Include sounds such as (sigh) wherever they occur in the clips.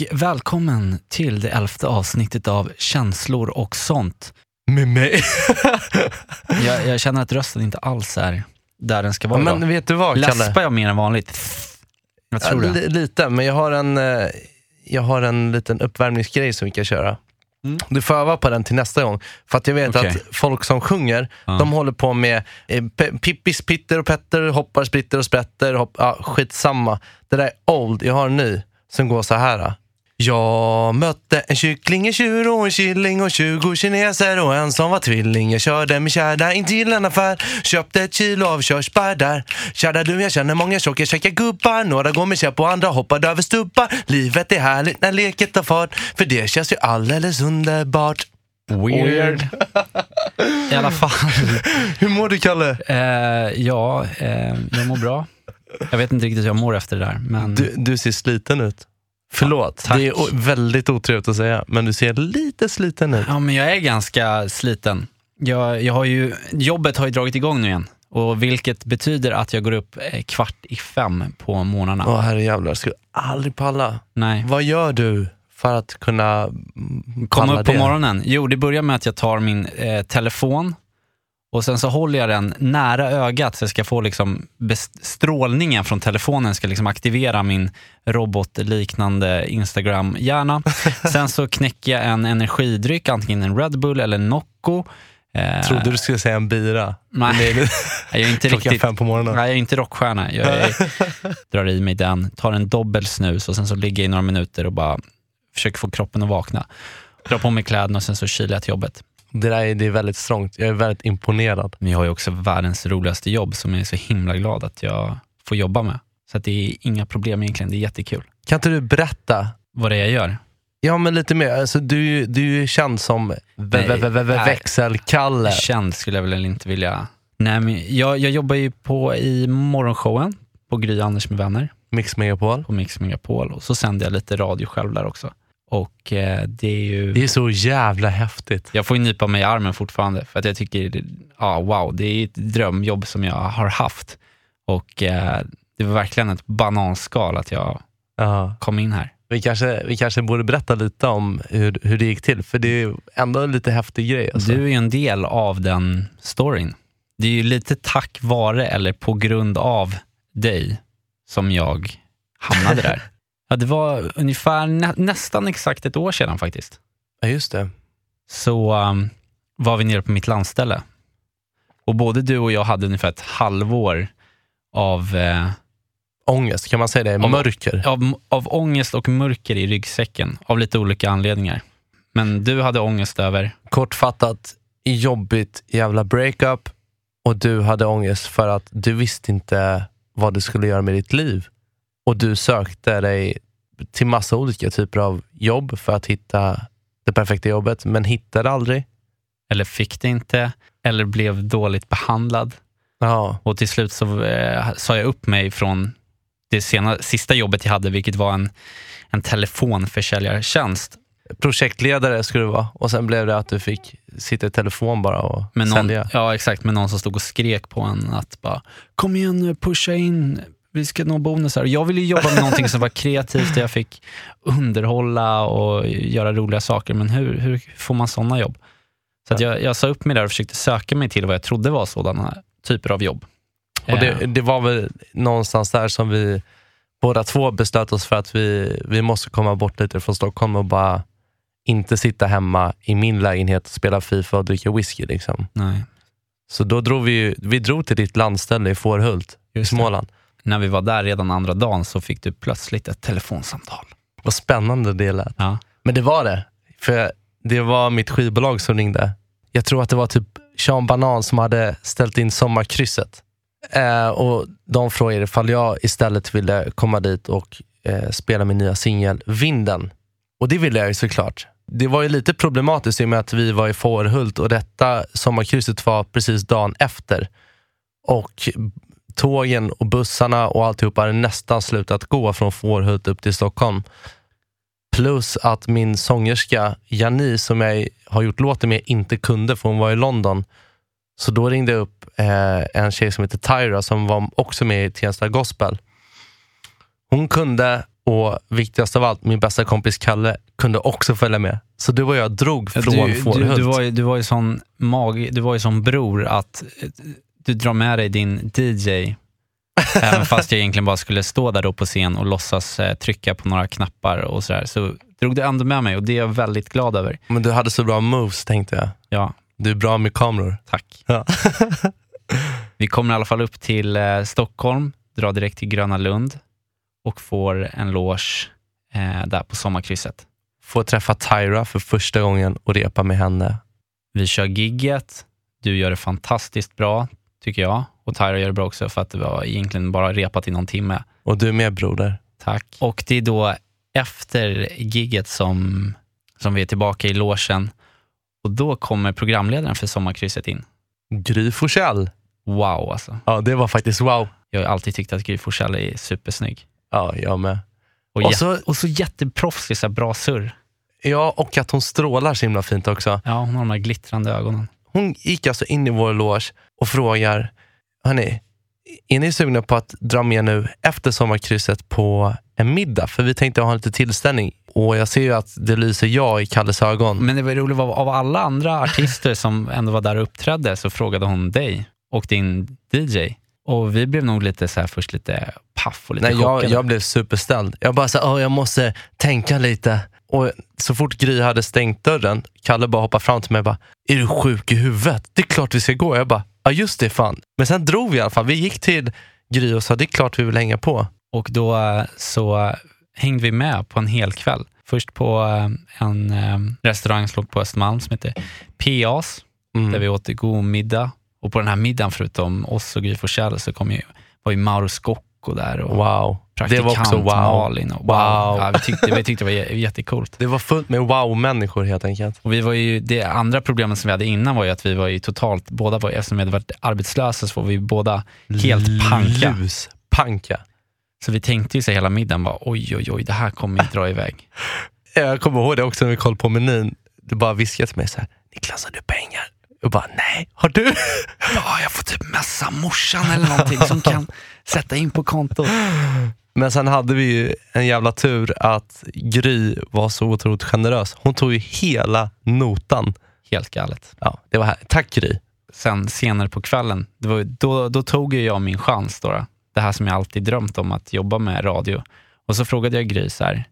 Och välkommen till det elfte avsnittet av Känslor och sånt. Med mig? (laughs) Jag, jag känner att rösten inte alls är där den ska vara men idag. vet du vad Kalle? Läspar jag mer än vanligt? Jag tror Ja, det. li- lite, men jag har, en, eh, jag har en liten uppvärmningsgrej som vi kan köra. Mm. Du får öva på den till nästa gång. För att jag vet Okej. att folk som sjunger, Ja. de håller på med eh, Pippis, Pitter och Petter, hoppar, spritter och sprätter. Hopp, ah, skitsamma. Det där är old. Jag har en ny som går så här. Jag mötte en kyckling, en tjur och en killing och 20 kineser och en som var tvilling. Jag körde min kärra in till en affär, köpte ett kilo av körsbär där. Kära du, jag känner många tjocka käcka gubbar. Några går med käpp och andra hoppar över stubbar. Livet är härligt när leket tar fart, för det känns ju alldeles underbart. Weird. (laughs) I alla fall. Hur mår du Kalle? Eh, ja, eh, jag mår bra. Jag vet inte riktigt hur jag mår efter det där. Men Du, du ser sliten ut. Förlåt, tack. det är väldigt otrevligt att säga, men du ser lite sliten ut. Ja, men jag är ganska sliten. Jag, jag har ju, jobbet har ju dragit igång nu igen. Och vilket betyder att jag går upp eh, kvart i fem på morgnarna. Åh herrejävlar, skulle aldrig palla. Nej. Vad gör du för att kunna mm, Komma palla upp på det? morgonen? Jo, det börjar med att jag tar min eh, telefon och sen så håller jag den nära ögat så jag ska få liksom strålningen från telefonen ska liksom aktivera min robotliknande Instagram-hjärna. (laughs) sen så knäcker jag en energidryck, antingen en Red Bull eller en Nocco. Eh, Trodde du skulle säga en bira. Nej. Är (laughs) jag är inte riktigt... fem på morgonen. Nej, jag är inte rockstjärna. Jag är, (laughs) drar i mig den, tar en dobbel snus och sen så ligger jag i några minuter och bara försöker få kroppen att vakna. Drar på mig kläderna och sen så kilar jag till jobbet. Det där är, det är väldigt strångt. Jag är väldigt imponerad. Men jag har ju också världens roligaste jobb som jag är så himla glad att jag får jobba med. Så det är inga problem egentligen, det är jättekul. Kan inte du berätta? Vad det är jag gör? Ja men lite mer. Alltså, du, du är ju känd som växelkalle. Känd skulle jag väl inte vilja... Nej, men jag, jag jobbar ju på i morgonshowen på Gry Anders med vänner. Mix Megapol. på Mix Megapol och så sänder jag lite radio själv där också. Och eh, det är ju... Det är så jävla häftigt. Jag får ju nypa mig i armen fortfarande för att jag tycker, ja wow, det är ett drömjobb som jag har haft. Och eh, det var verkligen ett bananskal att jag Ja. kom in här. Vi kanske, vi kanske borde berätta lite om hur, hur det gick till, för det är ju ändå en lite häftig grej. Alltså. Du är ju en del av den storyn. Det är ju lite tack vare eller på grund av dig som jag hamnade där. (laughs) Ja, det var ungefär nä, nästan exakt ett år sedan faktiskt. Ja, just det. så um, var vi nere på mitt landställe. Och både du och jag hade ungefär ett halvår av, eh, Ångest, kan man säga det? Om- Mörker. av, av ångest och mörker i ryggsäcken av lite olika anledningar. Men du hade ångest över, Kortfattat, jobbigt jävla breakup och du hade ångest för att du visste inte vad du skulle göra med ditt liv. Och du sökte dig till massa olika typer av jobb för att hitta det perfekta jobbet, men hittade aldrig. eller fick det inte, eller blev dåligt behandlad. Ja, Och till slut så eh, sa jag upp mig från det sena, sista jobbet jag hade, vilket var en, en telefonförsäljartjänst. projektledare skulle du vara och sen blev det att du fick sitta i telefon bara och Med någon, sälja. ja, exakt. Med någon som stod och skrek på en att bara “Kom igen nu, pusha in, vi ska nå bonusar”. Jag ville jobba med någonting som var kreativt där jag fick underhålla och göra roliga saker. Men hur, hur får man sådana jobb? Så att jag, jag sa upp mig där och försökte söka mig till vad jag trodde var sådana typer av jobb. Och det, Eh, det var väl någonstans där som vi båda två beslöt oss för att vi, vi måste komma bort lite från Stockholm och bara inte sitta hemma i min lägenhet och spela Fifa och dricka whisky. Liksom. nej, Så då drog vi, vi drog till ditt landställe i Fårhult i just det. När vi var där redan andra dagen så fick du plötsligt ett telefonsamtal. Vad spännande det lät. Ja. Men det var det. För det var mitt skivbolag som ringde. Jag tror att det var typ Sean Banan som hade ställt in sommarkrysset. Eh, och de frågade ifall jag istället ville komma dit och eh, spela min nya singel Vinden. Och det ville jag ju såklart. Det var ju lite problematiskt i och med att vi var i Fårhult och detta sommarkrysset var precis dagen efter. Och tågen och bussarna och alltihopa hade nästan slutat gå från Fårhult upp till Stockholm. Plus att min sångerska Jani, som jag har gjort låten med, inte kunde för hon var i London. Så då ringde jag upp eh, en tjej som heter Tyra som var också med i Tensta Gospel. Hon kunde och viktigast av allt, min bästa kompis Kalle kunde också följa med. Så du och jag drog från du, du, Fårhult. du, var ju, du var ju sån mag, du var ju sån bror att eh, du drar med dig din DJ, även (laughs) fast jag egentligen bara skulle stå där då på scen och låtsas eh, trycka på några knappar och sådär. Så drog du ändå med mig och det är jag väldigt glad över. Men du hade så bra moves tänkte jag. Ja, Du är bra med kameror. tack. Ja. (laughs) (laughs) Vi kommer i alla fall upp till eh, Stockholm, drar direkt till Gröna Lund och får en loge eh, där på sommarkrysset. Får träffa Tyra för första gången och repa med henne. Vi kör gigget. Du gör det fantastiskt bra, tycker jag. Och Tyra gör det bra också för att det var egentligen bara repat i någon timme. Och du med broder. Tack. Och det är då efter gigget som, som vi är tillbaka i logen och då kommer programledaren för sommarkrysset in. Gry Forssell. Wow alltså. Ja, det var faktiskt wow. Jag har alltid tyckt att Gry Forssell är supersnygg. Ja, jag med. Och, Och så- och så jätteproffsig, så bra surr. Ja, och att hon strålar så himla fint också. Ja, hon har de här glittrande ögonen. Hon gick alltså in i vår loge och frågar, hörni, är ni sugna på att dra med nu efter sommarkrysset på en middag? För vi tänkte ha lite tillställning. Och jag ser ju att det lyser ja i Kalles ögon. Men det var roligt, av alla andra artister som ändå var där och uppträdde så frågade hon dig och din DJ. Och vi blev nog lite så här först lite paff och lite Nej, jag, jag blev superställd. Jag bara så "Åh, jag måste tänka lite. Och så fort Gry hade stängt dörren, Kalle bara hoppade fram till mig och bara, är du sjuk i huvudet? Det är klart vi ska gå. Jag bara, ja just det fan. Men sen drog vi i alla fall. Vi gick till Gry och sa, det är klart vi vill hänga på. Och då eh, så hängde vi med på en hel kväll. Först på eh, en eh, restaurang som låg på Östermalm som heter PAs, Mm. där vi åt god middag. Och på den här middagen, förutom oss och Gry Forssell, så kom ju, var ju Mauro Scocco där och Wow. Det praktikant var också wow. Malin. Och wow. Wow. Ja, vi, tyckte, vi tyckte det var jä- jättecoolt. Det var fullt med wow-människor helt enkelt. Och vi var ju, det andra problemet som vi hade innan var ju att vi var ju totalt, båda var, eftersom vi hade varit arbetslösa så var vi båda helt panka. Lus. Panka. Så vi tänkte ju så hela middagen bara oj oj oj, det här kommer ju dra iväg. (laughs) Jag kommer ihåg det också när vi kollade på menyn. Du bara viskade till mig så här, Niklas har du pengar? Jag bara, nej, har du? Ja, jag får typ messa morsan eller någonting som kan sätta in på kontot. Men sen hade vi ju en jävla tur att Gry var så otroligt generös. Hon tog ju hela notan. Helt galet. Ja, det var här. Tack Gry. Sen senare på kvällen, var, då, då tog jag min chans. Då. Det här som jag alltid drömt om, att jobba med radio. Och så frågade jag Gry så här,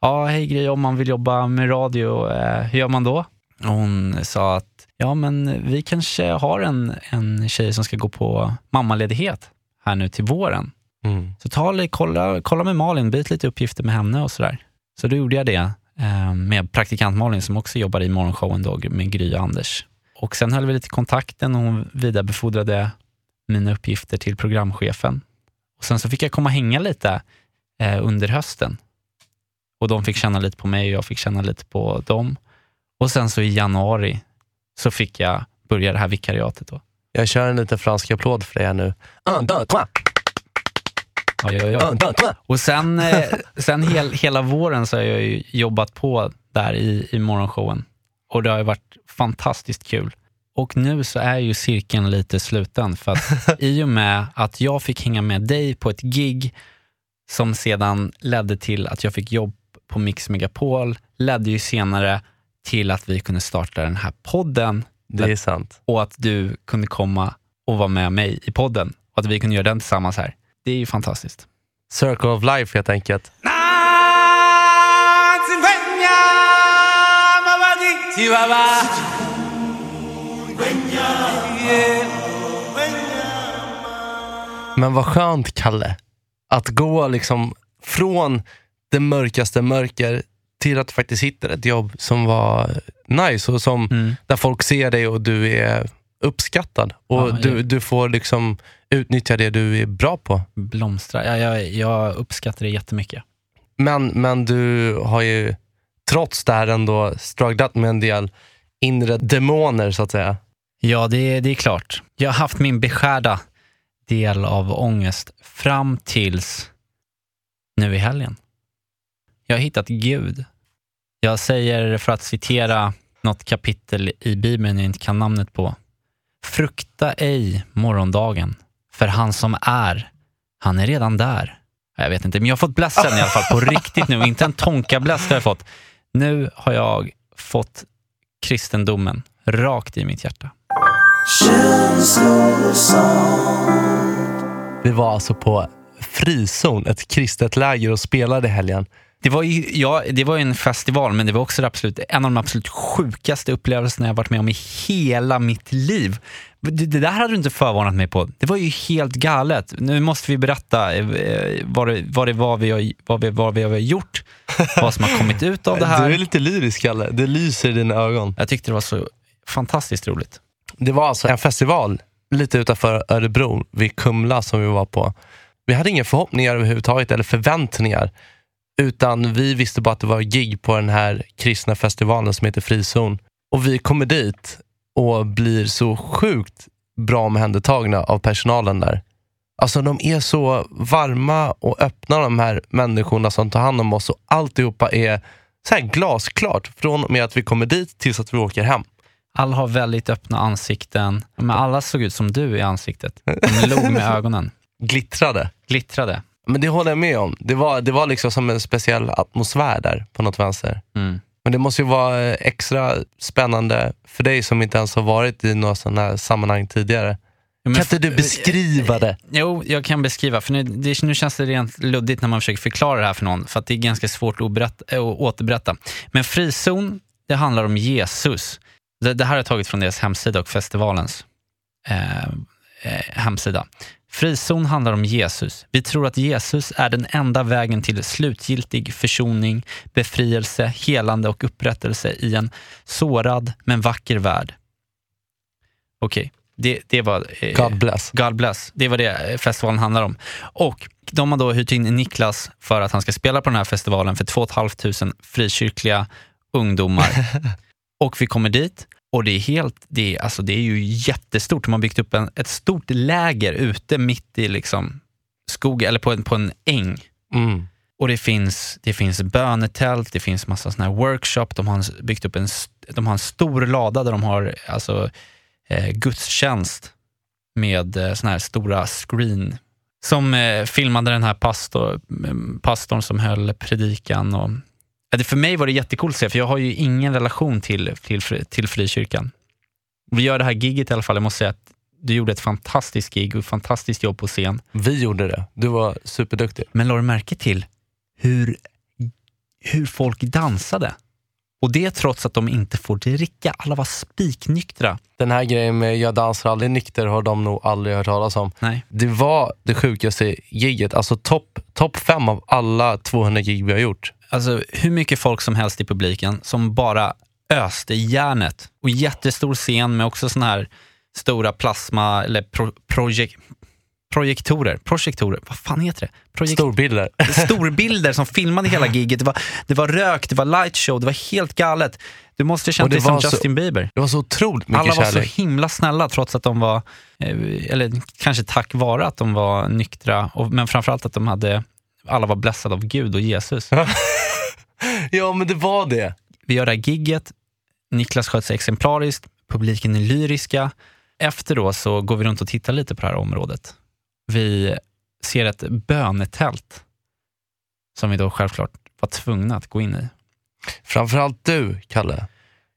ja hej Gry, om man vill jobba med radio, eh, hur gör man då? Och hon sa att, ja men vi kanske har en, en tjej som ska gå på mammaledighet här nu till våren. Mm. Så ta, kolla, kolla med Malin, byt lite uppgifter med henne och sådär. Så då gjorde jag det eh, med praktikant Malin som också jobbar i morgonshowen då, med Gry och Anders. Och sen höll vi lite kontakten och hon vidarebefordrade mina uppgifter till programchefen. Och sen så fick jag komma och hänga lite eh, under hösten. Och de fick känna lite på mig och jag fick känna lite på dem. Och sen så i januari så fick jag börja det här vikariatet. Då. Jag kör en liten fransk applåd för dig här nu. Un, deux, trois. Oj, oj, oj. Och sen, eh, sen hel, hela våren så har jag ju jobbat på där i, i morgonshowen. Och det har ju varit fantastiskt kul. Och nu så är ju cirkeln lite sluten för att (laughs) i och med att jag fick hänga med dig på ett gig som sedan ledde till att jag fick jobb på Mix Megapol, ledde ju senare till att vi kunde starta den här podden Det är sant. och att du kunde komma och vara med mig i podden och att vi kunde göra den tillsammans här. Det är ju fantastiskt. Circle of life helt enkelt. Men vad skönt, Kalle. Att gå liksom från det mörkaste mörker till att faktiskt hitta ett jobb som var nice och som Mm. där folk ser dig och du är uppskattad och Ja, du, du får liksom utnyttja det du är bra på. Blomstrar. Ja, jag, jag uppskattar det jättemycket. Men, men du har ju trots det här ändå strugglat med en del inre demoner så att säga. Ja, det, det är klart. Jag har haft min beskärda del av ångest fram tills nu i helgen. Jag har hittat Gud. Jag säger, för att citera något kapitel i Bibeln jag inte kan namnet på. Frukta ej morgondagen, för han som är, han är redan där. Jag vet inte, men jag har fått blästen i alla fall på (laughs) riktigt nu. Inte en tonkabläst har jag fått. Nu har jag fått kristendomen rakt i mitt hjärta. Vi var alltså på Frizon, ett kristet läger och spelade helgen. Det var ju ja, det var en festival, men det var också absolut, en av de absolut sjukaste upplevelserna jag varit med om i hela mitt liv. Det, det där hade du inte förvarnat mig på. Det var ju helt galet. Nu måste vi berätta eh, vad det, vad det var vi har, vad vi, vad vi har gjort, vad som har kommit ut av det Du är här. lite lyrisk, Kalle. Det lyser i dina ögon. Jag tyckte det var så fantastiskt roligt. Det var alltså en festival lite utanför Örebro, vid Kumla, som vi var på. Vi hade inga förhoppningar överhuvudtaget, eller förväntningar. Utan vi visste bara att det var gig på den här kristna festivalen som heter Frizon. Och vi kommer dit och blir så sjukt bra omhändertagna av personalen där. Alltså de är så varma och öppna de här människorna som tar hand om oss och alltihopa är så här glasklart från och med att vi kommer dit tills att vi åker hem. Alla har väldigt öppna ansikten, men alla såg ut som du i ansiktet. De log med (laughs) ögonen, Glittrade. glittrade. Men det håller jag med om. Det var, det var liksom som en speciell atmosfär där på något vänster. Mm. Men det måste ju vara eh, extra spännande för dig som inte ens har varit i några sådana här sammanhang tidigare. Men Kan inte du beskriva det? Jo, jag kan beskriva. För nu, det, nu känns det rent luddigt när man försöker förklara det här för någon, för att det är ganska svårt att, berätta, äh, att återberätta. Men frizon, det handlar om Jesus. Det, det här har jag tagit från deras hemsida och festivalens eh, eh, hemsida. Frizon handlar om Jesus. Vi tror att Jesus är den enda vägen till slutgiltig försoning, befrielse, helande och upprättelse i en sårad men vacker värld. Okej, det, det var... eh, God bless. God bless. Det var det eh, festivalen handlar om. Och de har då hyrt in Niklas för att han ska spela på den här festivalen för 2 500 frikyrkliga ungdomar. (laughs) och vi kommer dit och det är helt, det är, alltså det är ju jättestort. De har byggt upp en, ett stort läger ute mitt i liksom skog, eller på en, på en äng. Mm. Och det finns, det finns bönetält, det finns massa såna här workshop, de har byggt upp en, de har en stor lada där de har alltså, eh, gudstjänst med eh, såna här stora screen som eh, filmade den här pastor, mm, pastorn som höll predikan. Och, för mig var det jättekul att se, för jag har ju ingen relation till, till, till frikyrkan. Vi gör det här giget i alla fall, jag måste säga att du gjorde ett fantastiskt gig och ett fantastiskt jobb på scen. Vi gjorde det. Du var superduktig. Men la du märke till hur, hur folk dansade? Och det trots att de inte får dricka. Alla var spiknyktra. Den här grejen med jag dansar aldrig nykter har de nog aldrig hört talas om. Nej. Det var det sjukaste giget. Alltså topp top fem av alla 200 gig vi har gjort. Alltså hur mycket folk som helst i publiken som bara öste järnet. Och jättestor scen med också såna här stora plasma eller pro, projek, projektorer. Projektorer, vad fan heter det? Projek, Storbilder. (laughs) storbilder som filmade hela giget. Det var, det var rök, det var lightshow, det var helt galet. Du måste känna dig som så- Justin Bieber. Det var så otroligt mycket Alla var så kärlek. himla snälla trots att de var, eh, eller kanske tack vare att de var nyktra, och, men framförallt att de hade, alla var blessade av Gud och Jesus. (laughs) Ja men det var det. Vi gör det här gigget, Niklas sköt sig exemplariskt, publiken är lyriska. Efter då så går vi runt och tittar lite på det här området. Vi ser ett bönetält som vi då självklart var tvungna att gå in i. Framförallt du, Kalle.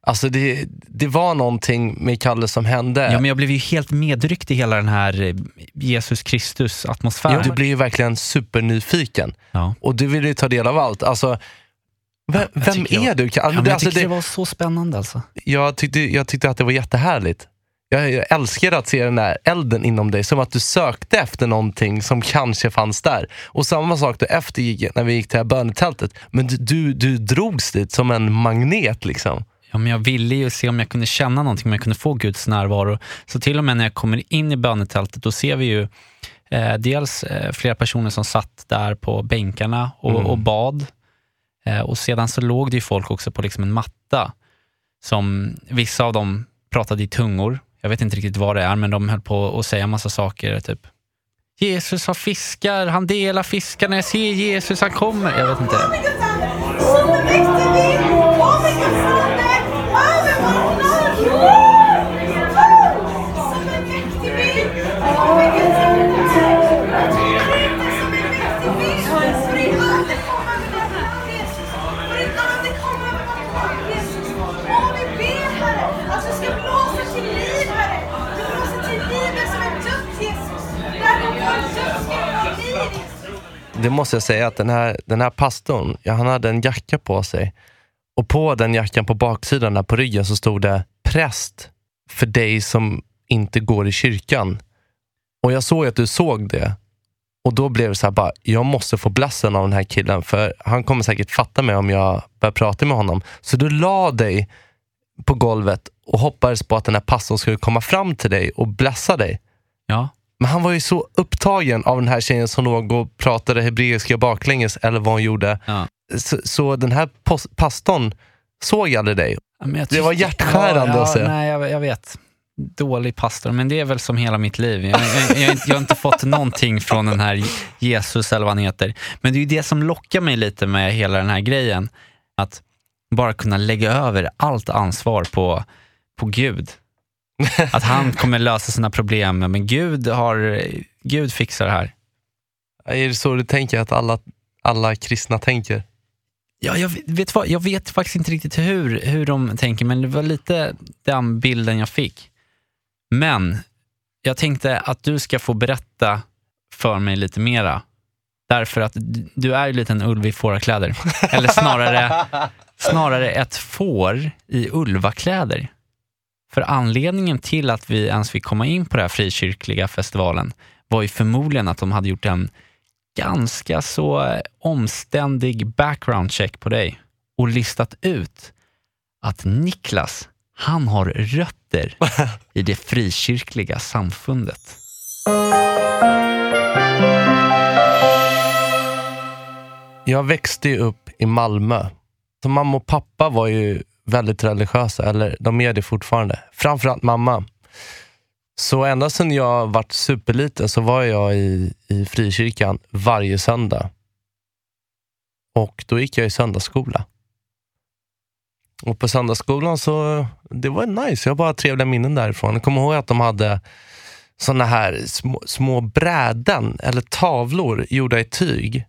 Alltså det, det var någonting med Kalle som hände. Ja, men jag blev ju helt medryckt i hela den här eh, Jesus Kristus-atmosfären. Ja, du blev ju verkligen supernyfiken. Ja. Och du ville ju ta del av allt. Alltså, vem, vem är jag- du? Kalle? Ja, jag alltså, tyckte det, det var så spännande alltså. jag, tyckte, jag tyckte att det var jättehärligt. Jag, jag älskar att se den där elden inom dig, som att du sökte efter någonting som kanske fanns där. Och samma sak då efter giget, när vi gick till det här bönetältet. Men du, du, du drogs dit som en magnet liksom. Ja, men jag ville ju se om jag kunde känna någonting, om jag kunde få Guds närvaro. Så till och med när jag kommer in i bönetältet, då ser vi ju eh, dels eh, flera personer som satt där på bänkarna och, Mm. och bad. Eh, och sedan så låg det ju folk också på liksom en matta. Som Vissa av dem pratade i tungor. Jag vet inte riktigt vad det är, men de höll på att säga massa saker. Typ Jesus har fiskar, han delar fiskarna, jag ser Jesus, han kommer. Jag vet inte. Det måste jag säga att den här, den här pastorn, ja, han hade en jacka på sig. Och på den jackan på baksidan, där på ryggen, så stod det präst för dig som inte går i kyrkan. Och jag såg att du såg det. Och då blev det så här, bara, jag måste få blassen av den här killen, för han kommer säkert fatta mig om jag börjar prata med honom. Så du la dig på golvet och hoppades på att den här pastorn skulle komma fram till dig och blessa dig. Ja, men han var ju så upptagen av den här tjejen som låg och pratade hebreiska baklänges eller vad hon gjorde. ja. Så, så den här pastorn såg aldrig dig. Det var hjärtskärande ja, att se. Nej, jag, jag vet. Dålig pastor, men det är väl som hela mitt liv. Jag, jag, jag, har inte- jag har inte fått någonting från den här Jesus eller vad han heter. Men det är ju det som lockar mig lite med hela den här grejen. Att bara kunna lägga över allt ansvar på, på Gud. (laughs) Att han kommer lösa sina problem, men Gud, har, Gud fixar det här. Är det så du tänker att alla, alla kristna tänker? Ja, jag vet, vad, jag vet faktiskt inte riktigt hur, hur de tänker, men det var lite den bilden jag fick. Men jag tänkte att du ska få berätta för mig lite mera. Därför att du är ju lite en ulv i fårakläder. Eller snarare, (laughs) snarare ett får i ulvakläder. För anledningen till att vi ens fick komma in på den här frikyrkliga festivalen var ju förmodligen att de hade gjort en ganska så eh, omständig background check på dig och listat ut att Niklas, han har rötter (laughs) i det frikyrkliga samfundet. Jag växte ju upp i Malmö. Så mamma och pappa var ju väldigt religiösa, eller de är det fortfarande. Framförallt mamma. Så ända sedan jag varit superliten så var jag i, i frikyrkan varje söndag. Och då gick jag i söndagsskola. Och på söndagsskolan så, det var nice. Jag har bara trevliga minnen därifrån. Jag kommer ihåg att de hade såna här små, små bräden eller tavlor gjorda i tyg.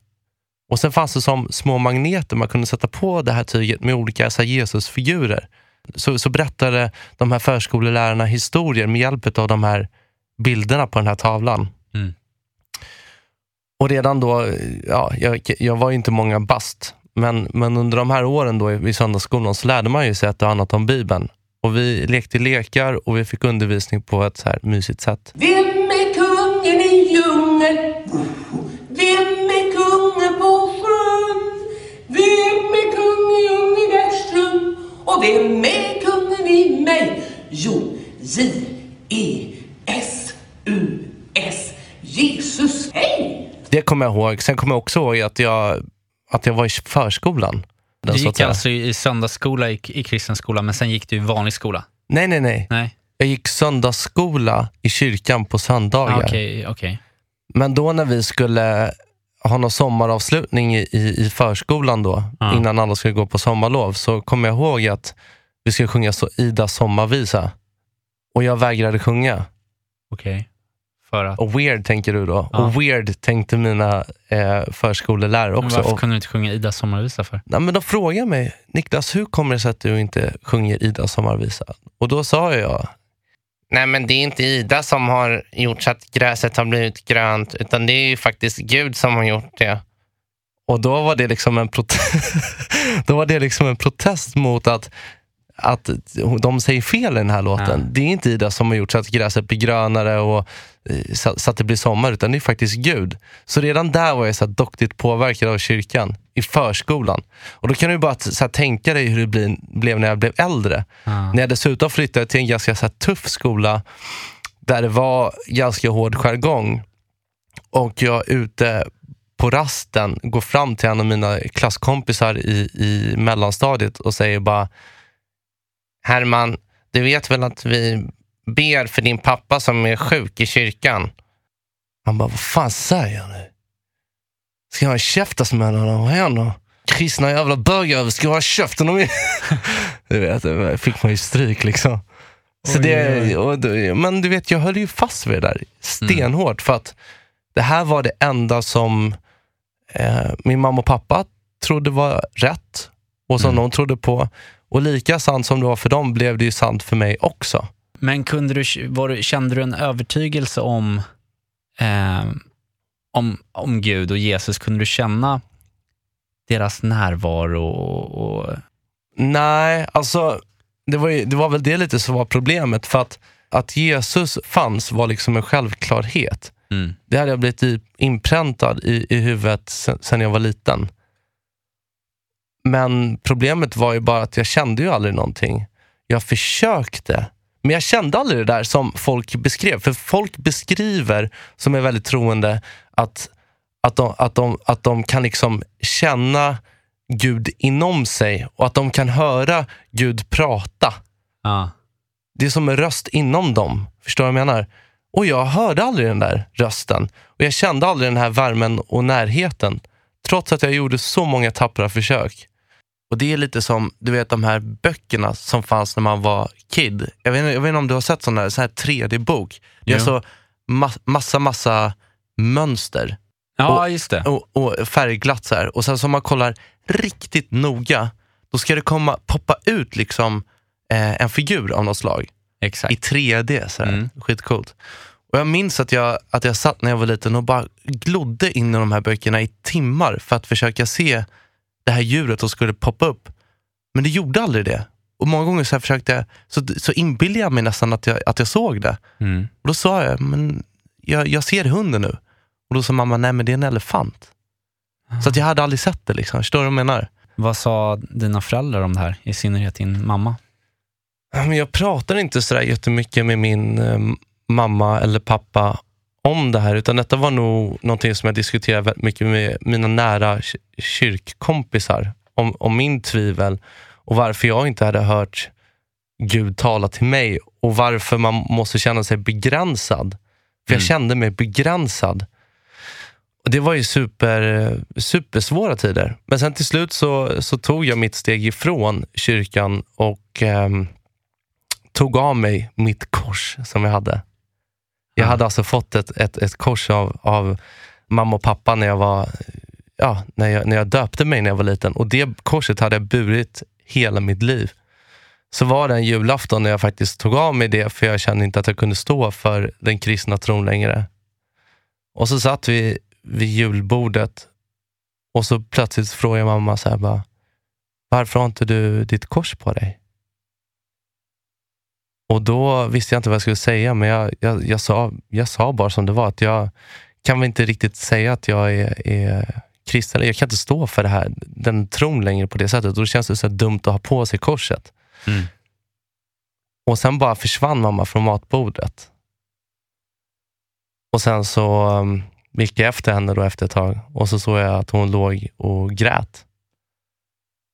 Och sen fanns det som små magneter man kunde sätta på det här tyget med olika så här, Jesusfigurer. Så, så berättade de här förskolelärarna historier med hjälp av de här bilderna på den här tavlan. Mm. Och redan då, ja, jag, jag var ju inte många bast, men, men under de här åren då i, i söndagsskolan så lärde man ju sig ett och annat om Bibeln. Och vi lekte lekar och vi fick undervisning på ett så här mysigt sätt. Vem är kungen i djungeln? Vem är kungen i mig? Jo, J-E-S-U-S. Jesus, hej! Det kommer jag ihåg. Sen kommer jag också ihåg att jag, att jag var i förskolan. Du Så att gick alltså i söndagsskola i, i kristen skola, men sen gick du i vanlig skola? Nej, nej, nej. Nej? Jag gick söndagsskola i kyrkan på söndagar. Ah, Okej, okej. Men då när vi skulle ha någon sommaravslutning i, i, i förskolan då, Ja. innan alla skulle gå på sommarlov, så kommer jag ihåg att vi skulle sjunga så Idas sommarvisa. Och jag vägrade sjunga. okej. För att? Och weird tänker du då. Ja. Och weird tänkte mina eh, förskolelärare Men också. varför Och, kunde du inte sjunga Ida sommarvisa för? nej, men de frågade mig, Niklas, hur kommer det sig att du inte sjunger Idas sommarvisa? Och då sa jag, Nej, men det är inte Ida som har gjort så att gräset har blivit grönt, utan det är ju faktiskt Gud som har gjort det. Och då var det liksom en, prote- (laughs) då var det liksom en protest mot att att de säger fel i den här låten. Ja. Det är inte Ida som har gjort så att gräset blir grönare och eh, så, så att det blir sommar, utan det är faktiskt Gud. Så redan där var jag så doktigt påverkad av kyrkan i förskolan. Och då kan du bara så tänka dig hur det bli, blev när jag blev äldre. Ja. När jag dessutom flyttade till en ganska så tuff skola där det var ganska hård jargong och jag ute på rasten går fram till en av mina klasskompisar i, i mellanstadiet och säger bara Herman, du vet väl att vi ber för din pappa som är sjuk i kyrkan? Han bara, vad fan säger jag nu? Ska jag käftas med honom? Vad då? Kristna jävla bögar, ska jag ha käften om er? (laughs) Du vet, fick man ju stryk liksom. Så Oj, det, och, men du vet, jag höll ju fast vid det där stenhårt. För att det här var det enda som eh, min mamma och pappa trodde var rätt och som Mm. de trodde på. Och lika sant som det var för dem blev det ju sant för mig också. Men kunde du, var, kände du en övertygelse om, eh, om, om Gud och Jesus? Kunde du känna deras närvaro? Och, och, Nej, alltså det var, ju, det var väl det lite som var problemet. För att, att Jesus fanns var liksom en självklarhet. mm, Det hade jag blivit inpräntad i, i huvudet sen, sen jag var liten. Men problemet var ju bara att jag kände ju aldrig någonting. Jag försökte, men jag kände aldrig det där som folk beskrev. För folk beskriver, som är väldigt troende, att, att, de, att, de, att de kan liksom känna Gud inom sig och att de kan höra Gud prata. ja, Det är som en röst inom dem. Förstår du vad jag menar? Och jag hörde aldrig den där rösten. Och jag kände aldrig den här värmen och närheten. Trots att jag gjorde så många tappra försök. Och det är lite som du vet de här böckerna som fanns när man var kid. Jag vet, inte- jag vet inte om du har sett sån där, sån här 3D-bok. Det är Jo. så ma- massa, massa mönster ja just det. och, och färgglatt så här. Och sen så om man kollar riktigt noga, då ska det komma, poppa ut liksom eh, en figur av något slag Exakt. i 3D. Så här. Mm. Skitcoolt. Och jag minns att jag, att jag satt när jag var liten och bara glodde in i de här böckerna i timmar för att försöka se det här djuret som skulle poppa upp. Men det gjorde aldrig det. Och många gånger så, här försökte jag, så, så inbillade jag mig nästan att jag, att jag såg det. Mm. Och då sa jag, men jag, jag ser hunden nu. Och då sa mamma, nej men det är en elefant. Så att jag hade aldrig sett det. Liksom. Förstår du vad jag menar? Vad sa dina föräldrar om det här? I synnerhet din mamma? Jag pratar inte sådär jättemycket med min eh, mamma eller pappa om det här, utan detta var nog någonting som jag diskuterade väldigt mycket med mina nära ky- kyrkkompisar om, om min tvivel och varför jag inte hade hört Gud tala till mig och varför man måste känna sig begränsad. För jag Mm. kände mig begränsad. Och Det var ju super, supersvåra tider. Men sen till slut så, så tog jag mitt steg ifrån kyrkan och ehm, tog av mig mitt kors som jag hade. Jag Ja. hade alltså fått ett, ett, ett kors av, av mamma och pappa när jag, var, ja, när, jag, när jag döpte mig när jag var liten. Och det korset hade jag burit hela mitt liv. Så var det en julafton när jag faktiskt tog av mig det för jag kände inte att jag kunde stå för den kristna tron längre. Och så satt vi vid julbordet och så plötsligt frågade mamma så här bara, varför har inte du ditt kors på dig? Och då visste jag inte vad jag skulle säga, men jag, jag, jag, sa, jag sa bara som det var, att jag kan väl inte riktigt säga att jag är, är kristen. Jag kan inte stå för det här, den tron längre på det sättet. Och då känns det så dumt att ha på sig korset. Mm. Och sen bara försvann mamma från matbordet. Och sen så um, gick jag efter henne då efter ett tag och så såg jag att hon låg och grät.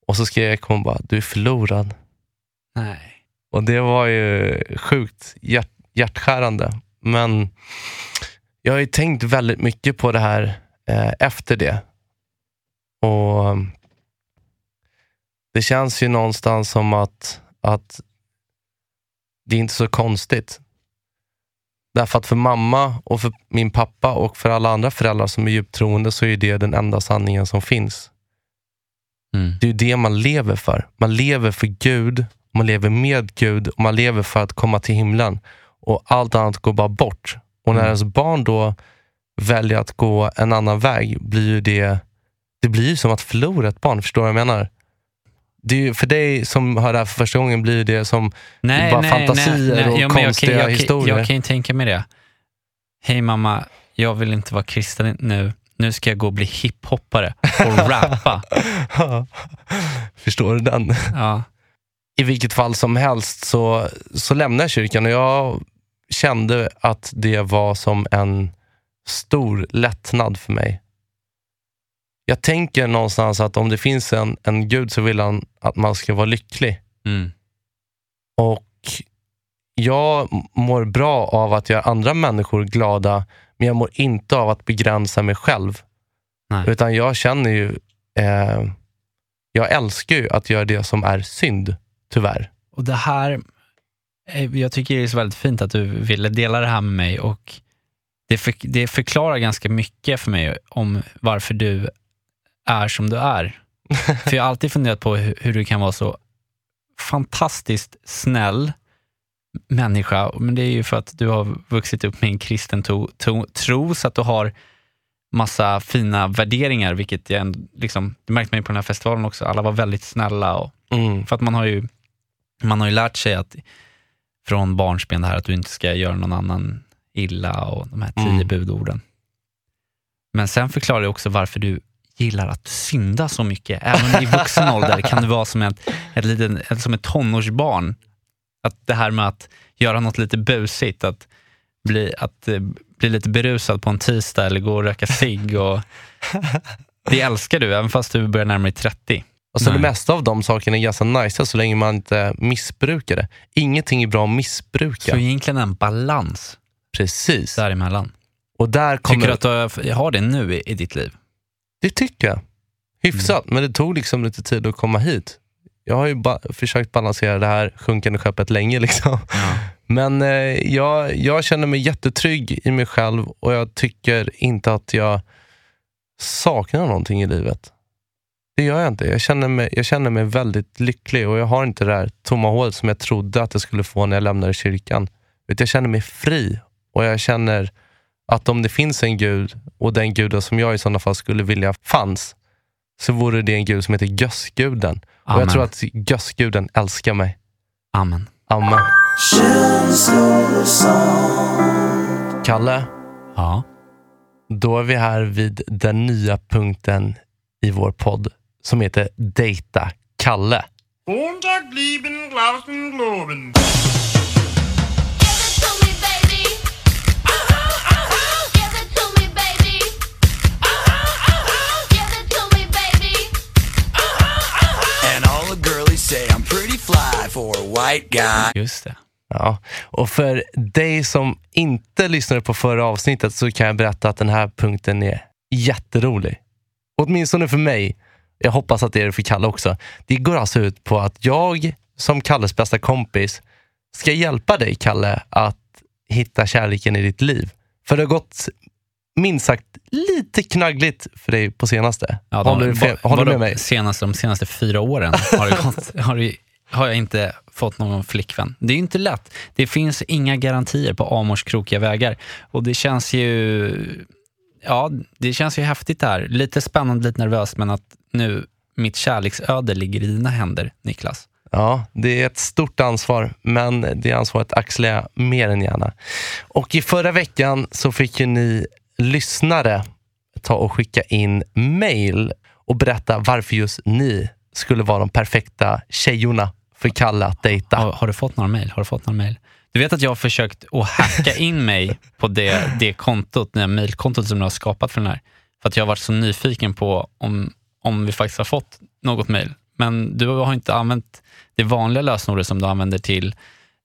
Och så skrek hon bara, du är förlorad. Nej. Och det var ju sjukt hjärt, hjärtskärande. Men jag har ju tänkt väldigt mycket på det här eh, efter det. Och Det känns ju någonstans som att, att det är inte så konstigt. Därför att för mamma och för min pappa och för alla andra föräldrar som är djupt troende så är det den enda sanningen som finns. Mm. Det är ju det man lever för. Man lever för Gud, man lever med Gud och man lever för att komma till himlen. Och allt annat går bara bort. Och när Mm. ens barn då väljer att gå en annan väg blir ju det, det blir ju som att förlora ett barn. Förstår du vad jag menar? det är ju, för dig som hör det här för första gången blir det som Nej, bara nej, fantasier nej, och Jo, men jag, konstiga kan, jag, historier. Jag kan ju tänka mig det. Hej mamma, jag vill inte vara kristen nu. Nu ska jag gå och bli hiphoppare och rappa. (laughs) Förstår du den? Ja. I vilket fall som helst så, så lämnade jag kyrkan och jag kände att det var som en stor lättnad för mig. Jag tänker någonstans att om det finns en, en gud så vill han att man ska vara lycklig. Mm. Och jag mår bra av att göra andra människor glada, men jag mår inte av att begränsa mig själv. Nej. Utan jag känner ju, eh, jag älskar ju att göra det som är synd, tyvärr. Och det här, eh, jag tycker det är så väldigt fint att du ville dela det här med mig och det, för, det förklarar ganska mycket för mig om varför du är som du är. (laughs) för jag har alltid funderat på hur, hur du kan vara så fantastiskt snäll människa, men det är ju för att du har vuxit upp med en kristen to, to, tro, så att du har massa fina värderingar, vilket jag ändå, liksom, det märkte man ju på den här festivalen också. Alla var väldigt snälla och Mm. för att man har ju, man har ju lärt sig att från barnsben det här att du inte ska göra någon annan illa och de här tio Mm. budorden. Men sen förklarar det också varför du gillar att synda så mycket. Även i vuxen (laughs) ålder kan du vara som ett, ett, liten, som ett tonårsbarn. Att det här med att göra något lite busigt, att bli, att, eh, bli lite berusad på en tisdag eller gå och röka cigg. Och, (laughs) det älskar du, även fast du börjar närma dig 30. Och så det Nej. mesta av de sakerna är ganska nice så länge man inte missbrukar det. Ingenting är bra att missbruka. Så egentligen en balans Precis. däremellan. Och där kommer... Tycker du att du har- det nu i, i ditt liv? Det tycker jag. Hyfsat, Mm. men det tog liksom lite tid att komma hit. Jag har ju ba- försökt balansera det här sjunkande skeppet länge. (laughs) Liksom. Men eh, jag, jag känner mig jättetrygg i mig själv och jag tycker inte att jag saknar någonting i livet. Det gör jag inte. Jag känner mig, jag känner mig väldigt lycklig och jag har inte det där tomma hålet som jag trodde att jag skulle få när jag lämnade kyrkan. Jag känner mig fri och jag känner att om det finns en gud och den guden som jag i sådana fall skulle vilja fanns, så vore det en gud som heter Gössguden. Och Amen. jag tror att Gössguden älskar mig. Amen. Amen. Kalle, Ja. då är vi här vid den nya punkten i vår podd som heter Data Kalle. Just det. Ja, och för dig som inte lyssnade på förra avsnittet så kan jag berätta att den här punkten är jätterolig. Åtminstone för mig. Jag hoppas att det är det för Kalle också. Det går alltså ut på att jag som Kalles bästa kompis ska hjälpa dig, Kalle, att hitta kärleken i ditt liv. För det har gått minst sagt lite knaggligt för dig på senaste. Ja, håller du, fe- håller med mig? Senaste, de senaste fyra åren har, det gått, (laughs) har, det, har jag inte fått någon flickvän. Det är ju inte lätt. Det finns inga garantier på Amors krokiga vägar. Och det känns ju ja, det känns ju häftigt här. Lite spännande, lite nervöst, men att nu mitt kärleksöde ligger i dina händer, Niklas. Ja, det är ett stort ansvar, men det ansvaret axlar jag mer än gärna. Och i förra veckan så fick ju ni lyssnare ta och skicka in mail och berätta varför just ni skulle vara de perfekta tjejorna för Kalle att dejta. Har, har du fått några mejl? Har du fått några mejl? Du vet att jag har försökt att hacka (laughs) in mig på det, det kontot, det mejlkontot som du har skapat för den här. För att jag har varit så nyfiken på om, om vi faktiskt har fått något mejl. Men du har inte använt det vanliga lösenordet som du använder till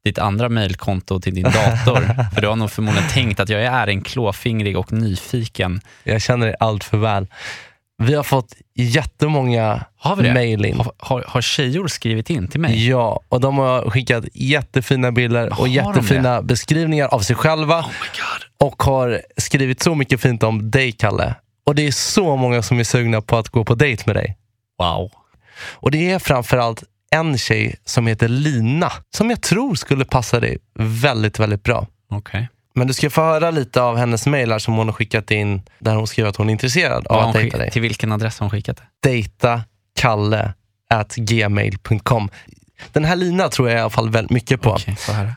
ditt andra mejlkonto till din dator. (laughs) för du har nog förmodligen tänkt att jag är en klåfingrig och nyfiken. Jag känner dig allt för väl. Vi har fått jättemånga Har vi det? mejl in. Har, har, har tjejor skrivit in till mig? Ja, och de har skickat jättefina bilder Har och de jättefina beskrivningar av sig själva. och har skrivit så mycket fint om dig, Kalle. Och det är så många som är sugna på att gå på dejt med dig. Wow. Och det är framförallt en tjej som heter Lina, som jag tror skulle passa dig väldigt, väldigt bra. Okej. Men du ska få höra lite av hennes mejlar som hon har skickat in, där hon skriver att hon är intresserad av att dejta dig. Till vilken adress har hon skickat det? Dejta Kalle at gmail.com. Den här Lina tror jag i alla fall väldigt mycket på. Höra.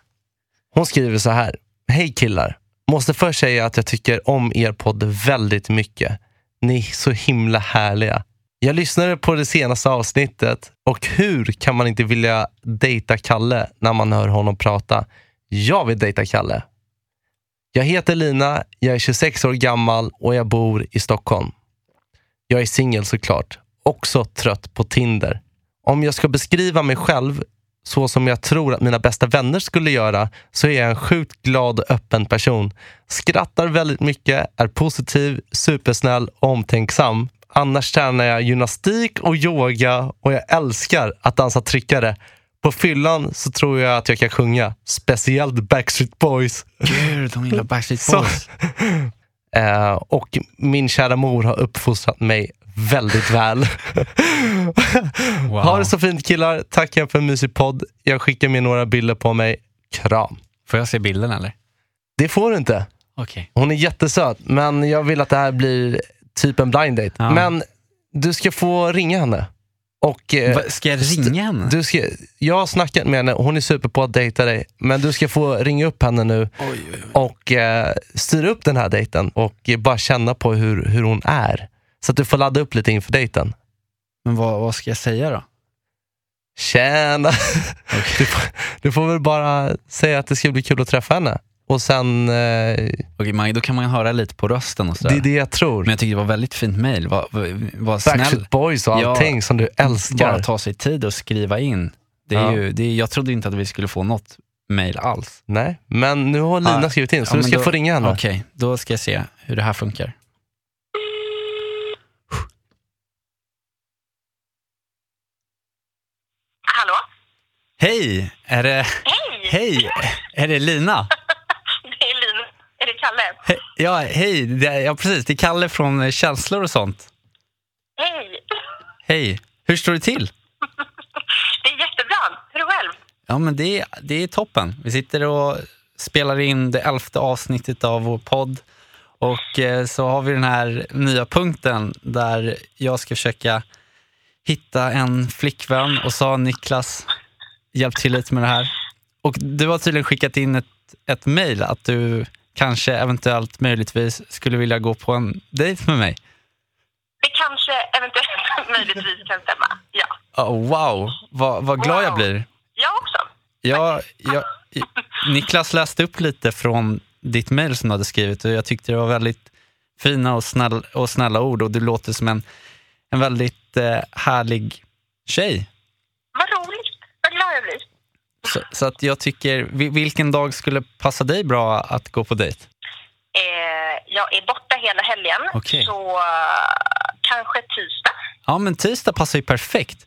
Hon skriver så här. Hej killar. Måste först säga att jag tycker om er podd väldigt mycket. Ni är så himla härliga. Jag lyssnade på det senaste avsnittet och hur kan man inte vilja dejta Kalle när man hör honom prata? Jag vill dejta Kalle. Jag heter Lina, jag är 26 år gammal och jag bor i Stockholm. Jag är singel såklart. Också trött på Tinder. Om jag ska beskriva mig själv så som jag tror att mina bästa vänner skulle göra så är jag en sjukt glad och öppen person. Skrattar väldigt mycket, är positiv, supersnäll och omtänksam. Annars tränar jag gymnastik och yoga och jag älskar att dansa tryckare. På fyllan så tror jag att jag kan sjunga, speciellt Backstreet Boys. Gud, de gillar Backstreet Boys. (laughs) Eh, och min kära mor har uppfostrat mig väldigt väl. (laughs) Wow. Ha det så fint killar. Tackar för en mysig podd. Jag skickar med några bilder på mig. Kram. Får jag se bilden eller? Det får du inte. Okej. Hon är jättesöt, men jag vill att det här blir typ en blind date. Ja. Men du ska få ringa henne. Och, eh, Ska jag ringa henne? du ska, jag har snackat med henne, hon är super på att dejta dig. Men du ska få ringa upp henne nu och eh, styra upp den här dejten och eh, bara känna på hur, hur hon är. Så att du får ladda upp lite inför dejten. Men vad, vad ska jag säga då? Tjena! (laughs) Du, får, du får väl bara säga att det ska bli kul att träffa henne. Och sen, eh, Okej, Maj, då kan man höra lite på rösten och sådär. det är det jag tror. Men jag tyckte det var väldigt fint mejl. Var, var, snäll. Backstreet Boys och Ja, allting som du älskar. Bara ta sig tid och skriva in. Det är Ja. ju, det är, jag trodde inte att vi skulle få något mejl alls. Nej, men nu har Lina Ja, skrivit in så ja, du ska då- få ringa henne. Okej, då ska jag se hur det här funkar. Hallå? Hej! Är det, Hej! hej! Är det Lina? Det är Lina. Är det Kalle? He, ja, hej! Det, ja, precis. Det är Kalle från eh, Känslor och sånt. Hej! Hej! Hur står det till? (laughs) Det är jättebra. Hur själv? Ja, men det, är- det är toppen. Vi sitter och spelar in det elfte avsnittet av vår podd. Och eh, så har vi den här nya punkten där jag ska försöka hitta en flickvän och så har Niklas hjälpt till lite med det här. Och du har tydligen skickat in ett, ett mejl att du kanske eventuellt möjligtvis skulle vilja gå på en dejt med mig. Det kanske eventuellt (laughs) möjligtvis kan stämma. Ja. Oh, wow, vad, vad glad jag Wow. blir. Jag också. Ja, jag, Niklas läste upp lite från ditt mejl som du hade skrivit och jag tyckte det var väldigt fina och, snäll, och snälla ord och du låter som en, en väldigt eh, härlig tjej. Vad roligt. Vad glad jag blir. Så, så att jag tycker, vi- vilken dag skulle passa dig bra att gå på dejt? Eh, jag är borta hela helgen, Okej. så eh, kanske tisdag. Ja, men tisdag passar ju perfekt.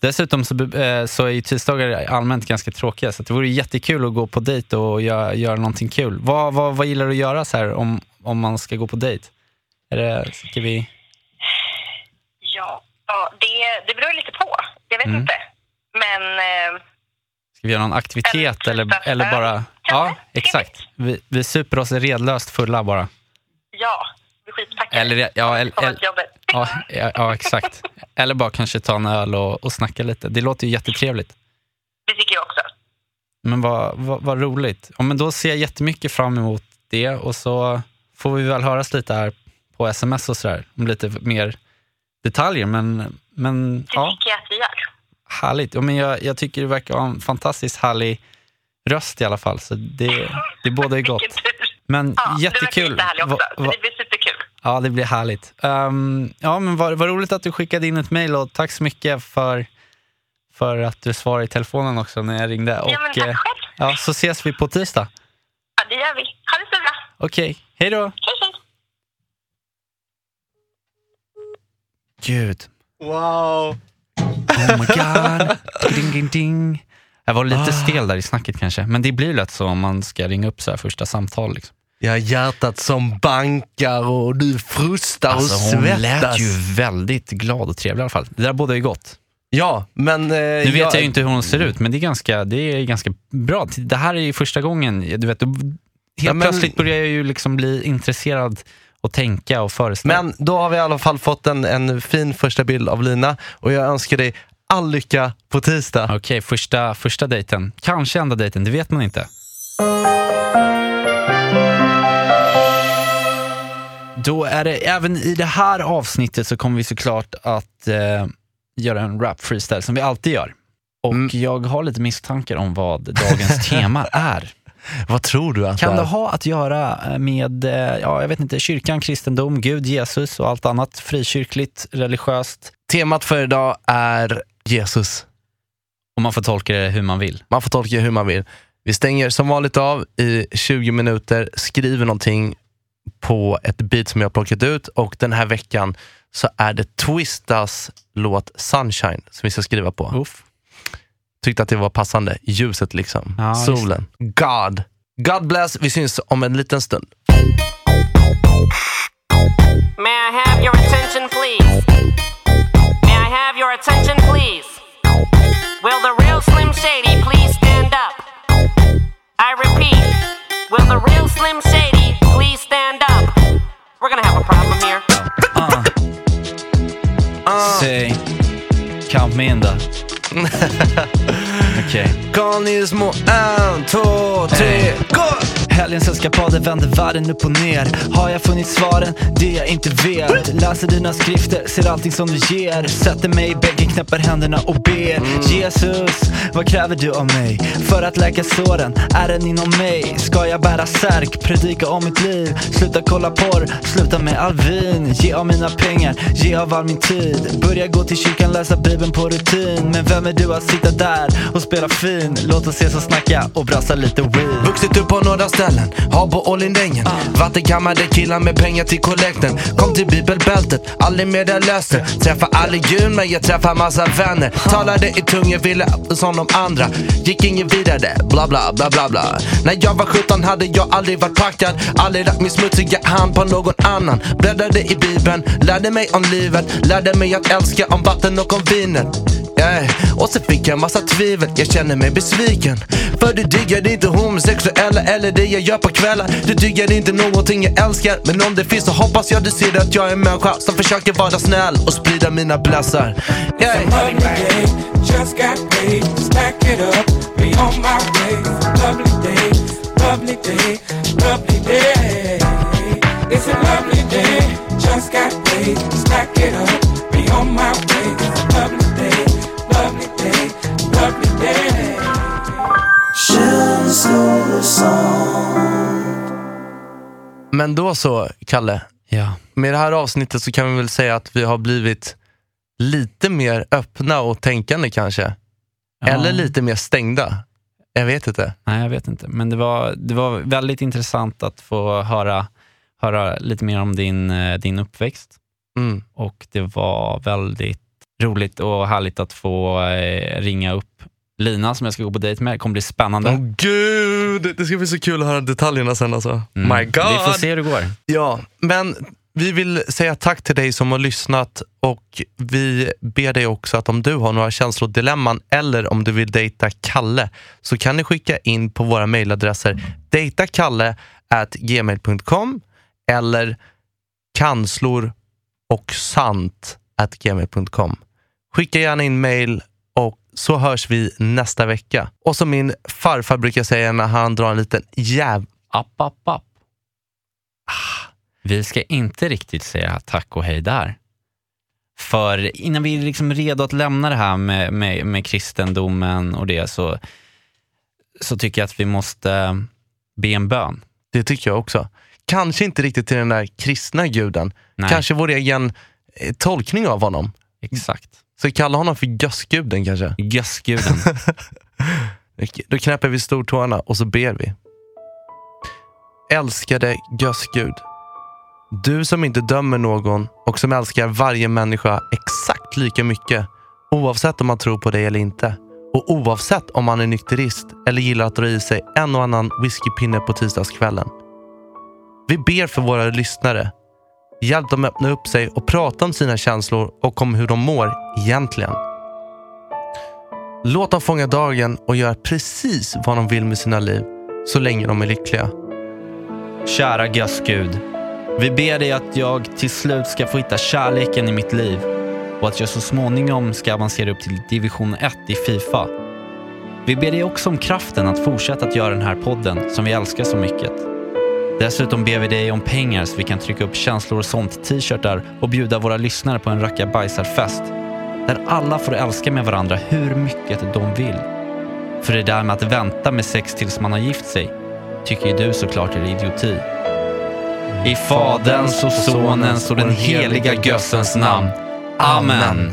Dessutom så, eh, så är ju tisdagar allmänt ganska tråkiga så det vore jättekul att gå på dejt och göra, göra någonting kul. Vad, vad, vad gillar du att göra så här om, om man ska gå på dejt? Är det, ska vi... Ja, ja det, det beror lite på. Jag vet Mm. inte. Men eh, Ska vi göra någon aktivitet eller, eller öl, bara... Ja, exakt. Vi, vi super oss redlöst fulla bara. ja, vi skitpackade. Eller, ja, eller, eller, (laughs) ja, ja, exakt. Eller bara kanske ta en öl och, och snacka lite. Det låter ju jättetrevligt. Det tycker jag också. Men vad, vad, vad roligt. Ja, men då ser jag jättemycket fram emot det och så får vi väl höras lite här på sms och sådär om lite mer detaljer. Men, men Det ja, tycker jag att vi gör. Härligt. Ja, men jag, jag tycker du verkar ha en fantastiskt härlig röst i alla fall. Så det, det bådar ju gott. Men Ja, jättekul. Du också, Va- va- det blir superkul. Ja, det blir härligt. Ehm, ja, men vad, vad roligt att du skickade in ett mejl och tack så mycket för, för att du svarade i telefonen också när jag ringde. Och, ja, men tack eh, själv. ja, så ses vi på tisdag. Ja, det gör vi. Ha det så bra. Okej, hej då. Hej, hej. Gud. Wow! Oh my god. ding, ding, ding. Jag var lite stel där i snacket kanske, men det blir lätt så om man ska ringa upp så här första samtal. Liksom. Jag har hjärtat som bankar och du frustar Alltså, och hon svettas. lät ju väldigt glad och trevlig i alla fall. Det där bådar ju gott. Ja, men... Eh, Nu vet jag ju inte hur hon ser ut, men det är ganska, det är ganska bra. Det här är ju första gången, du vet, helt Ja, men- plötsligt börjar jag ju liksom bli intresserad och tänka och föreställa. Men då har vi i alla fall fått en, en fin första bild av Lina och jag önskar dig all lycka på tisdag. Okej, första, första dejten. Kanske enda dejten, det vet man inte. Då är det, även i det här avsnittet så kommer vi såklart att eh, göra en rap freestyle som vi alltid gör. Och Mm. jag har lite misstankar om vad dagens (laughs) tema är. Vad tror du att Kan det det är? ha att göra med, eh, ja jag vet inte, kyrkan, kristendom, Gud, Jesus och allt annat frikyrkligt, religiöst? Temat för idag är Jesus. Och man får tolka det hur man vill. Man får tolka hur man vill. Vi stänger som vanligt av i 20 minuter, skriver någonting på ett beat som jag har plockat ut och den här veckan så är det Twistas låt Sunshine som vi ska skriva på. Uff. Tyckte att det var passande. Ljuset liksom. Ja, just Solen. God. God bless. Vi syns om en liten stund. May I have your attention, please? May I have your attention, Say, count me in då. (laughs) Okej. Call ni små en, två, tre, gå! Helgens eskapader vänder världen upp och ner Har jag funnit svaren? Det jag inte vet Läser dina skrifter, ser allting som du ger Sätter mig i bänken, knäpper händerna och ber Jesus, vad kräver du av mig? För att läka såren, är den inom mig? Ska jag bära särk, predika om mitt liv? Sluta kolla porr, sluta med all vin Ge av mina pengar, ge av all min tid Börja gå till kyrkan, läsa bibeln på rutin Men vem är du att sitta där och spela fin? Låt oss ses och snacka och brassa lite weed Vuxit upp på några ställen, har på Ålindängen Vattenkammare killar med pengar till kollekten. Kom till bibelbältet, aldrig mer där löste. Träffa aldrig Gud men jag träffar massa vänner. Talade i tungor, ville som de andra. Gick ingen vidare, bla bla bla bla bla. När jag var 17 hade jag aldrig varit packad. Aldrig lagt min smutsiga hand på någon annan. Bläddrade i bibeln, lärde mig om livet. Lärde mig att älska om vatten och om vinet Yeah. Och så fick jag massa tvivel, jag känner mig besviken För du diggar inte homosexuella eller det jag gör på kvällar Du diggar inte någonting jag älskar Men om det finns så hoppas jag du ser att jag är en människa Som försöker vara snäll och sprida mina blessar yeah. Just got paid, stack it up, be on my way. Lovely day, lovely day, lovely day. It's a lovely day, just got paid, stack it up, be on my way. Men då så, Kalle. Ja. Med det här avsnittet så kan vi väl säga att vi har blivit lite mer öppna och tänkande kanske. Ja. Eller lite mer stängda. Jag vet inte. Nej, jag vet inte. Men det var, det var väldigt intressant att få höra, höra lite mer om din, eh, din uppväxt. Mm. Och det var väldigt roligt och härligt att få eh, ringa upp Lina som jag ska gå på dejt med. Det kommer bli spännande. Åh gud, det ska bli så kul att höra detaljerna sen alltså. Mm. My God. Vi får se hur det går. Ja, men vi vill säga tack till dig som har lyssnat och vi ber dig också att om du har några känslodilemman eller om du vill dejta Kalle så kan ni skicka in på våra mejladresser dejtakalle@gmail.com eller kanslor och sant. Skicka gärna in och så hörs vi nästa vecka. Och som min farfar brukar säga när han drar en liten jäv... App, app, app. Vi ska inte riktigt säga tack och hej där. För innan vi är liksom redo att lämna det här med, med, med kristendomen och det så, så tycker jag att vi måste be en bön. Det tycker jag också. Kanske inte riktigt till den där kristna guden. Nej. Kanske vår egen eh, tolkning av honom. Exakt. Så vi kallar honom för gössguden kanske. Gössguden. (laughs) Då knäpper vi stortårna och så ber vi. Älskade gössgud. Du som inte dömer någon och som älskar varje människa exakt lika mycket oavsett om man tror på dig eller inte. Och oavsett om man är nykterist eller gillar att dra i sig en och annan whiskypinne på tisdagskvällen. Vi ber för våra lyssnare. Hjälp dem öppna upp sig och prata om sina känslor och om hur de mår egentligen. Låt dem fånga dagen och göra precis vad de vill med sina liv så länge de är lyckliga. Kära gössgud. Vi ber dig att jag till slut ska få hitta kärleken i mitt liv. och att jag så småningom ska avancera upp till division 1 i Fifa. Vi ber dig också om kraften att fortsätta att göra den här podden som vi älskar så mycket. Dessutom ber vi dig om pengar så vi kan trycka upp känslor och sånt t-shirtar och bjuda våra lyssnare på en rackabajsarfest där alla får älska med varandra hur mycket de vill. För det där med att vänta med sex tills man har gift sig tycker ju du såklart är idioti. I Faderns och Sonens och den heliga Gössens namn. Amen.